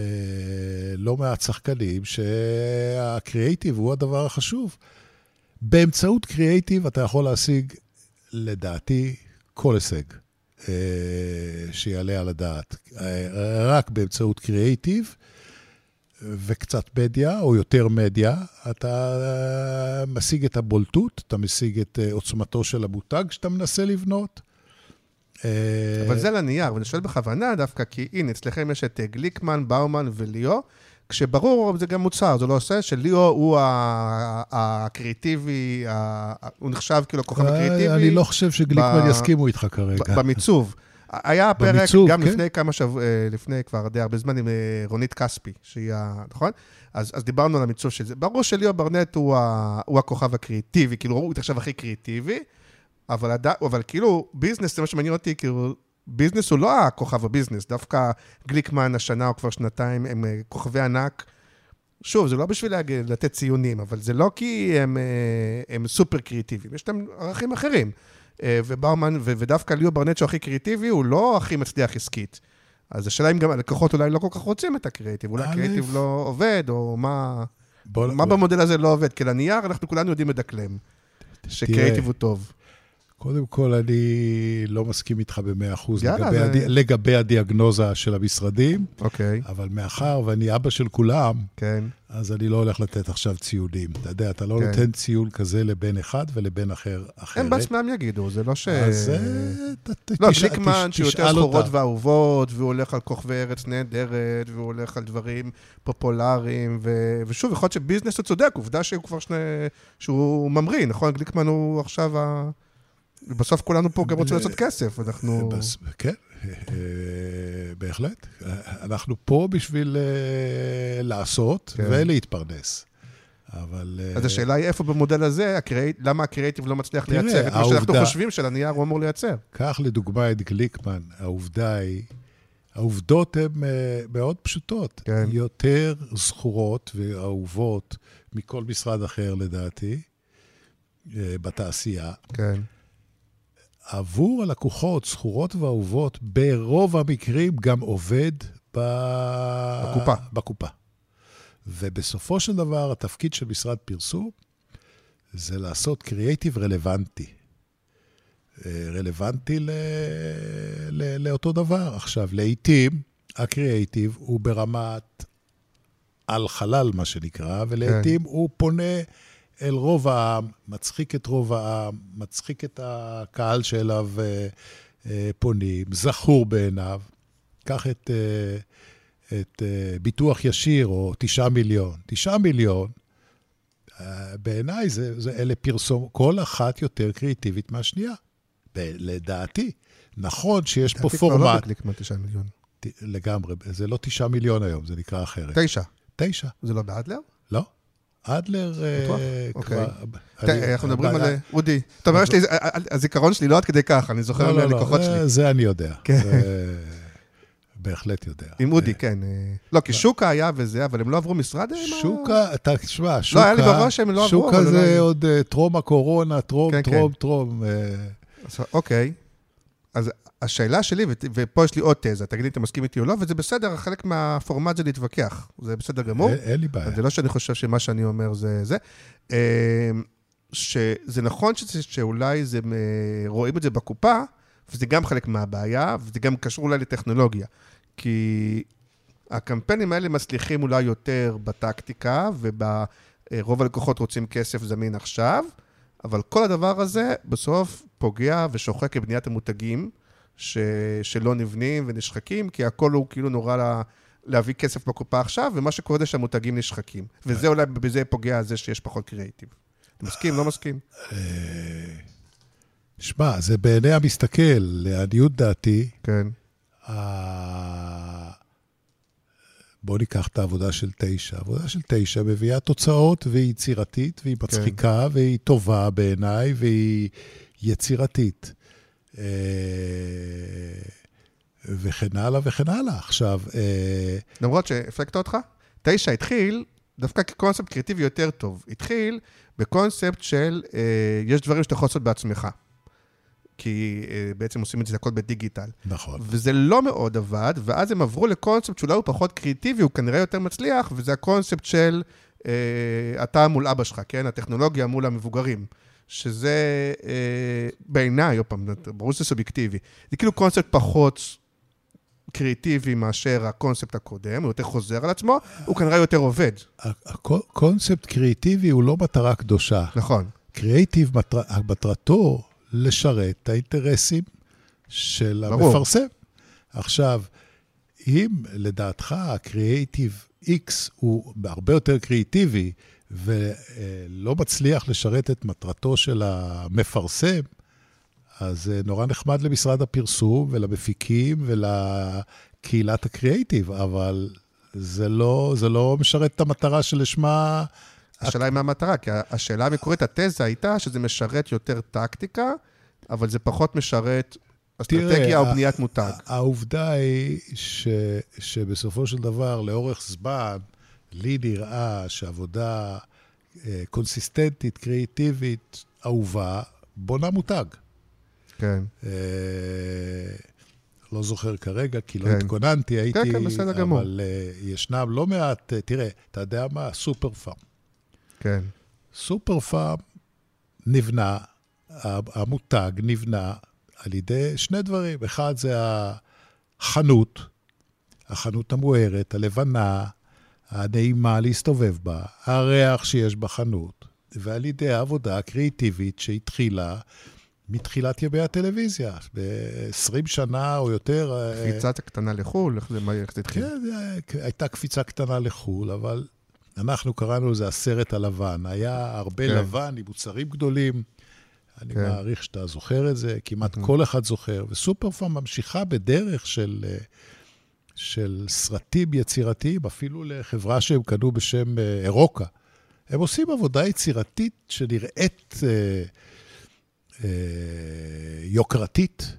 לא מעט שחקנים שהקריאיטיב הוא הדבר החשוב. באמצעות קריאיטיב אתה יכול להשיג, לדעתי, כל הישג אה, שיעלה על הדעת. אה, רק באמצעות קריאיטיב. וקצת מדיה, או יותר מדיה, אתה אה, משיג את הבולטות, אתה משיג את אה, עוצמתו של המותג שאתה מנסה לבנות. אה, אבל זה לנייר, ואני שואל בכוונה דווקא, כי הנה, אצלכם יש את גליקמן, באומן וליאו, כשברור, זה גם מוצר, זה לא עושה, שליאו הוא הקריאיטיבי, הוא נחשב כאילו הכוכב אה, הקריאיטיבי. אני לא חושב שגליקמן יסכימו איתך כרגע. במיצוב. היה פרק במיצוב, גם כן. לפני כמה שבוע, לפני כבר די הרבה זמן עם אה, רונית כספי, שהיא ה... נכון? אז, אז דיברנו על המיצוב של זה. ברור שליאו ברנט הוא, ה, הוא הכוכב הקריאיטיבי, כאילו הוא נחשב הכי קריאיטיבי, אבל, עד, אבל כאילו ביזנס, זה מה שמעניין אותי, כאילו ביזנס הוא לא הכוכב הביזנס, דווקא גליקמן השנה או כבר שנתיים הם אה, כוכבי ענק. שוב, זה לא בשביל להגיד, לתת ציונים, אבל זה לא כי הם, אה, הם סופר קריאיטיביים, יש להם ערכים אחרים. אה, ובאומן, ו- ודווקא ליאו ברנט שהוא הכי קריאיטיבי, הוא לא הכי מצליח עסקית. אז השאלה אם גם הלקוחות אולי לא כל כך רוצים את הקריאיטיב, אולי הקריאיטיב לא עובד, או מה, בוא- מה במודל הזה לא עובד? כי לנייר אנחנו כולנו יודעים לדקלם, שקריאיטיב הוא טוב. קודם כל, אני לא מסכים איתך במאה אחוז יאללה, לגבי, זה- הדי... לגבי הדיאגנוזה של המשרדים, אוקיי, אבל מאחר ואני אבא של כולם, כן. אז אני לא הולך לתת עכשיו ציונים. אתה יודע, אתה לא כן. נותן ציון כזה לבן אחד ולבן אחר אחרת. הם בעצמם יגידו, זה לא ש... אז אה, ת- לא, תשאל- גליקמן תש- שהוא יותר תשאל זכורות. ואהובות, והוא הולך על כוכבי ארץ נהדרת, והוא הולך על דברים פופולריים, ו... ושוב, יכול להיות שביזנס הוא צודק, עובדה שהוא כבר שני... שהוא ממריא, נכון? גליקמן הוא עכשיו ה... בסוף כולנו פה גם רוצים לעשות כסף, אנחנו... כן, אה, בהחלט. אנחנו פה בשביל אה, לעשות כן. ולהתפרנס. אבל... אה, אז השאלה היא איפה במודל הזה. למה הקריאיטיב לא מצליח תראה, לייצר את מה שאנחנו חושבים שלנייר הוא אמור לייצר. קח לדוגמה את גליקמן, העובדה היא, העובדות הן אה, מאוד פשוטות. כן. יותר זכורות ואהובות מכל משרד אחר, לדעתי, אה, בתעשייה. כן. עבור הלקוחות, זכורות ואהובות, ברוב המקרים גם עובד ב... בקופה. בקופה. ובסופו של דבר, התפקיד של משרד פרסום זה לעשות קריאייטיב רלוונטי. אה, רלוונטי ל... ל... לאותו דבר. עכשיו, לעתים הקריאייטיב הוא ברמת על חלל, מה שנקרא, ולעתים הוא פונה אל רוב העם, מצחיק את רוב העם, מצחיק את הקהל שאליו אה, אה, פונים, זכור בעיניו. קח את, אה, את ביטוח ישיר, או תשעה מיליון. תשעה מיליון, בעיניי זה, זה אלה פרסום, כל אחת יותר קריאיטיבית מהשנייה. ב- לדעתי. נכון שיש פה לדעתי כבר לא פורמט, בגליקמן תשעה מיליון. ת- לגמרי, זה לא תשעה מיליון היום, זה נקרא אחרת. תשע. תשע, זה לא באדלר? לא? אדלר? אה, אוקיי. כבר... אני- אנחנו מדברים על... אודי, אתה אומר, לי- הזיכרון שלי לא עד כדי כך, אני זוכר לא, לא, לא, מהלקוחות זה- שלי. זה אני יודע. כן. בהחלט יודע. עם אודי, כן. אה, לא, כי שוקה היה וזה, אבל הם לא עברו משרד? עם ה- שוקה, תשמע, שוקה... היה לי בראש שהם לא עברו, שוקה לא זה. עוד אה, טרום הקורונה, טרום, כן, כן. טרום, טרום. אה, אוקיי. אז השאלה שלי, ופה יש לי עוד תזה, תגיד לי אם אתה מסכים איתי או לא, וזה בסדר, חלק מהפורמט זה להתווכח. זה בסדר גמור. אין- לי בעיה. זה לא שאני חושב שמה שאני אומר זה זה. אה, שזה נכון שאולי זה, אה, רואים את זה בקופה, וזה גם חלק מהבעיה, וזה גם קשור אולי לטכנולוגיה. כי הקמפיינים האלה מצליחים אולי יותר בטקטיקה, ורוב הלקוחות רוצים כסף זמין עכשיו, אבל כל הדבר הזה בסוף פוגע ושוחק את בניית המותגים ש... שלא נבנים ונשחקים, כי הכל הוא כאילו נורא לה... להביא כסף בקופה עכשיו, ומה שקורה זה שהמותגים נשחקים. וזה אולי, בזה פוגע זה שיש פחות קריאיטיב. מסכים? לא מסכים? שמע, זה בעיני המסתכל, לעניות דעתי, כן. ה- בוא ניקח את העבודה של תשע. העבודה של תשע מביאה תוצאות והיא יצירתית, והיא מצחיקה, והיא טובה בעיניי, והיא יצירתית. אה, וכן הלאה וכן הלאה. עכשיו, אה, למרות שהפלגת אותך, תשע התחיל דווקא כקונספט קריאטיבי יותר טוב. התחיל בקונספט של, אה, יש דברים שאתה יכול לעשות בעצמך. כי אה, בעצם עושים את זה הכל בדיגיטל. נכון. וזה לא מאוד עבד, ואז הם עברו לקונספט שאולי הוא פחות קריאטיבי, הוא כנראה יותר מצליח, וזה הקונספט של אה, אתה מול אבא שלך, כן? הטכנולוגיה מול המבוגרים. שזה אה, בעיניי, עוד פעם, ברור שזה סובייקטיבי. זה כאילו קונספט פחות קריאטיבי מאשר הקונספט הקודם, הוא יותר חוזר על עצמו, הוא כנראה יותר עובד. הקונספט קריאיטיבי הוא לא מטרה קדושה. נכון. קריאיטיב, מטר... מטרתו לשרת את האינטרסים של ברור. המפרסם. עכשיו, אם לדעתך הקריאיטיב X הוא הרבה יותר קריאיטיבי ולא מצליח לשרת את מטרתו של המפרסם, אז זה נורא נחמד למשרד הפרסום ולמפיקים ולקהילת הקריאיטיב, אבל זה לא, זה לא משרת את המטרה שלשמה... השאלה היא מה המטרה, כי השאלה המקורית, התזה הייתה שזה משרת יותר טקטיקה, אבל זה פחות משרת אסטרטגיה או בניית מותג. העובדה היא ש, שבסופו של דבר, לאורך זמן, לי נראה שעבודה אה, קונסיסטנטית, קריאיטיבית, אהובה, בונה מותג. כן. אה, לא זוכר כרגע, כי לא כן. התכוננתי, הייתי... כן, בסדר גמור. אבל אה, ישנם לא מעט, אה, תראה, אתה יודע מה? סופר פארם. כן. סופר פארם נבנה, המותג נבנה על ידי שני דברים. אחד זה החנות, החנות המוארת, הלבנה, הנעימה להסתובב בה, הריח שיש בחנות, ועל ידי העבודה הקריאיטיבית שהתחילה מתחילת ימי הטלוויזיה, ב-20 שנה או יותר. אה, קפיצה קטנה לחו"ל, איך זה התחיל? כן, זה- הייתה קפיצה קטנה לחו"ל, אבל אנחנו קראנו לזה הסרט הלבן. היה הרבה כן. לבן עם מוצרים גדולים. אני כן. מעריך שאתה זוכר את זה, כמעט Mhm. כל אחד זוכר. וסופר פארם ממשיכה בדרך של, אה, של סרטים יצירתיים, אפילו לחברה שהם קנו בשם אה, אירוקה. הם עושים עבודה יצירתית שנראית אה, אה, יוקרתית,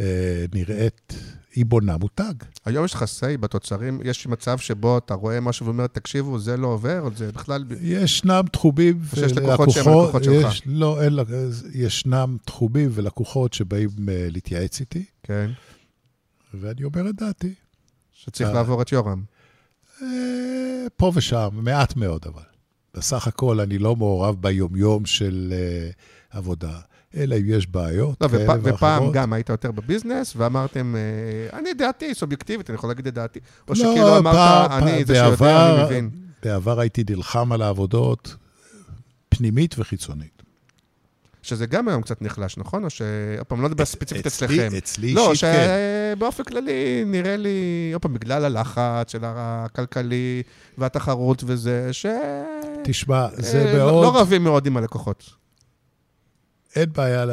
אה, נראית, היא בונה מותג. היום יש לך say בתוצרים, יש מצב שבו אתה רואה משהו ואומר, תקשיבו, זה לא עובר, זה בכלל... ישנם תחומים או שיש לקוחות שהם הלקוחות שלך? יש, לא, אין, ישנם תחומים ולקוחות שבאים אה, להתייעץ איתי, כן. ואני אומר את דעתי. שצריך אה. לעבור את יורם. אה, פה ושם, מעט מאוד אבל. בסך הכל אני לא מעורב ביומיום של אה, עבודה, אלא אם יש בעיות לא, כאלה ופ- ואחרות. ופעם גם היית יותר בביזנס, ואמרתם, אה, אני דעתי, סובייקטיבית, אני יכול להגיד את דעתי. או לא, שכאילו אמרת, פעם- אני זה בעבר- אני מבין. בעבר הייתי נלחם על העבודות פנימית וחיצונית. שזה גם היום קצת נחלש, נכון? או ש... עוד פעם, לא מדבר ספציפית אצלכם. אצלי לא, אישית כן. שבאופן כללי נראה לי, עוד פעם, בגלל הלחץ של הכלכלי והתחרות וזה, ש... תשמע, זה אה, לא- מאוד... לא רבים מאוד עם הלקוחות. אין בעיה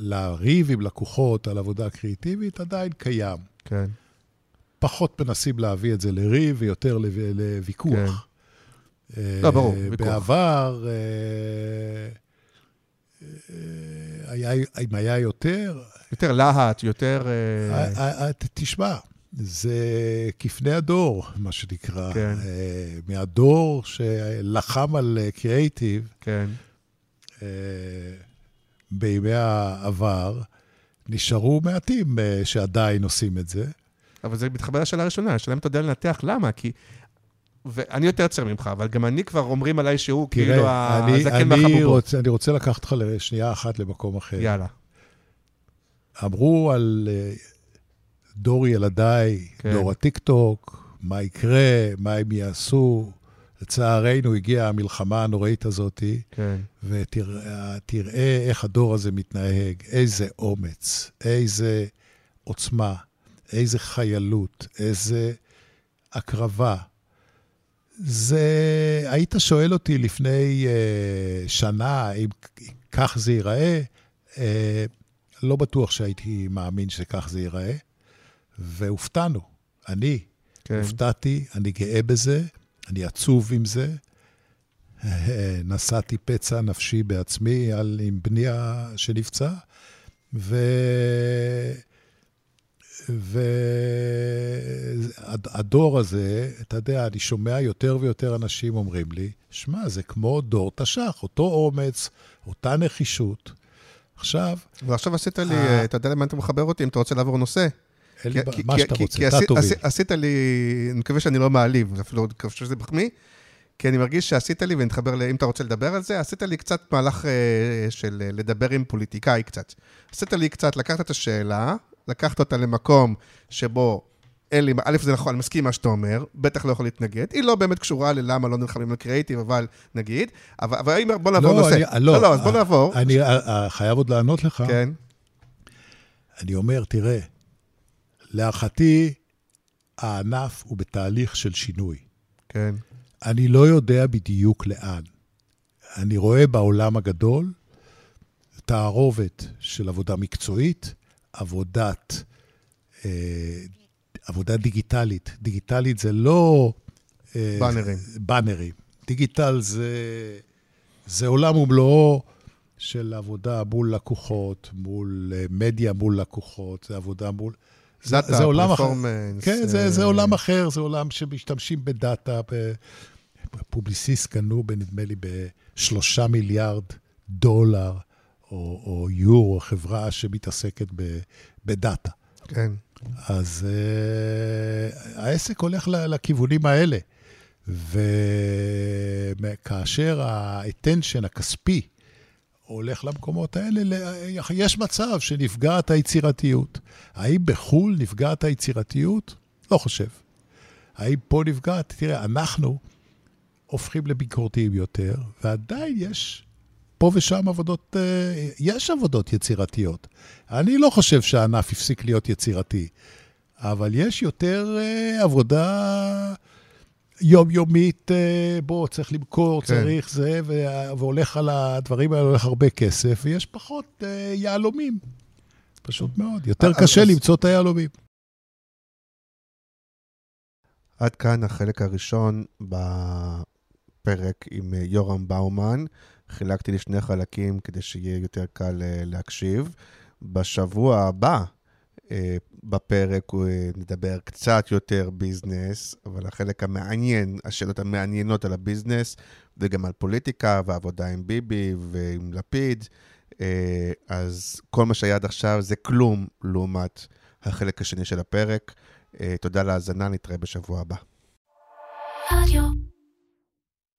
לריב עם לקוחות על עבודה קריאיטיבית, עדיין קיים. כן. פחות מנסים להביא את זה לריב ויותר לו- לוויכוח. אה, לא, ברור, ויכוח. בעבר, אה, אה, היה, אם היה יותר, יותר להט, יותר... אה, אה, אה, תשמע, זה כפני הדור, מה שנקרא. כן. אה, מהדור שלחם על אה, קריאיטיב, כן. אה, בימי העבר, נשארו מעטים אה, שעדיין עושים את זה. אבל זה מתחבר לשאלה הראשונה, השאלה אם אתה יודע לנתח למה, כי... ואני יותר צעיר ממך, אבל גם אני כבר אומרים עליי שהוא תראה, כאילו אני, הזקן מהחבובות. אני רוצה לקחת אותך לשנייה אחת למקום אחר. יאללה. אמרו על אה, דור ילדיי, כן. דור הטיקטוק, מה יקרה, מה הם יעשו. לצערנו הגיעה המלחמה הנוראית הזאת, כן. ותראה איך הדור הזה מתנהג, איזה אומץ, איזה עוצמה, איזה חיילות, איזה הקרבה. זה, היית שואל אותי לפני uh, שנה אם כך זה ייראה, uh, לא בטוח שהייתי מאמין שכך זה ייראה, והופתענו. אני כן. הופתעתי, אני גאה בזה, אני עצוב עם זה. נשאתי פצע נפשי בעצמי על, עם בני שנפצע, ו... והדור הזה, אתה יודע, אני שומע יותר ויותר אנשים אומרים לי, שמע, זה כמו דור תש"ח, אותו אומץ, אותה נחישות. עכשיו, ועכשיו עשית לי, אה. אתה יודע למה אתה מחבר אותי, אם אתה רוצה לעבור נושא? אין לי כי- ב- כי- מה שאתה רוצה, אתה תוביל. עשי- עשית לי, אני מקווה שאני לא מעליב, אפילו אני חושב שזה מחמיא, כי אני מרגיש שעשית לי, ונתחבר, ל- אם אתה רוצה לדבר על זה, עשית לי קצת מהלך אה, של אה, לדבר עם פוליטיקאי קצת. עשית לי קצת, לקחת את השאלה, לקחת אותה למקום שבו אין לי, א', זה נכון, אני מסכים מה שאתה אומר, בטח לא יכול להתנגד. היא לא באמת קשורה ללמה לא נלחמים על קריאיטיב, אבל נגיד. אבל, אבל אם- בוא נעבור לא, נושא. אני- לא, לא, לא, אז בוא אה, נעבור. אני אה, חייב עוד לענות לך. כן, אני אומר, תראה, להערכתי, הענף הוא בתהליך של שינוי. כן, אני לא יודע בדיוק לאן. אני רואה בעולם הגדול תערובת של עבודה מקצועית, עבודת, אה, עבודה דיגיטלית. דיגיטלית זה לא... אה, באנרים. באנרים. דיגיטל זה, זה עולם ומלואו של עבודה מול לקוחות, מול אה, מדיה מול לקוחות, זה עבודה מול... דאטה, זה עולם אחר. כן, זה, אה, זה עולם אחר, זה עולם שמשתמשים בדאטה. פובליסיס קנו, נדמה לי, בשלושה מיליארד דולר או, או יורו, חברה שמתעסקת ב, בדאטה. כן. אז uh, העסק הולך לכיוונים האלה. וכאשר ה-attention הכספי הולך למקומות האלה, ל- יש מצב שנפגעת היצירתיות. האם בחו"ל נפגעת היצירתיות? לא חושב. האם פה נפגעת? תראה, אנחנו הופכים לביקורתיים יותר, ועדיין יש פה ושם עבודות, אה, יש עבודות יצירתיות. אני לא חושב שהענף הפסיק להיות יצירתי, אבל יש יותר אה, עבודה יומיומית, אה, בוא, צריך למכור, כן. צריך זה, והולך על הדברים האלה, הולך הרבה כסף, ויש פחות אה, יהלומים. פשוט מאוד. יותר אז- קשה אז- למצוא את היהלומים. עד כאן החלק הראשון בפרק עם אה, יורם באומן. חילקתי לשני חלקים כדי שיהיה יותר קל אה, להקשיב. בשבוע הבא, אה, בפרק אה, נדבר קצת יותר ביזנס, אבל החלק המעניין, השאלות המעניינות על הביזנס, וגם על פוליטיקה ועבודה עם ביבי ועם לפיד. אה, אז כל מה שהיה עד עכשיו זה כלום לעומת החלק השני של הפרק. אה, תודה על ההאזנה, נתראה בשבוע הבא.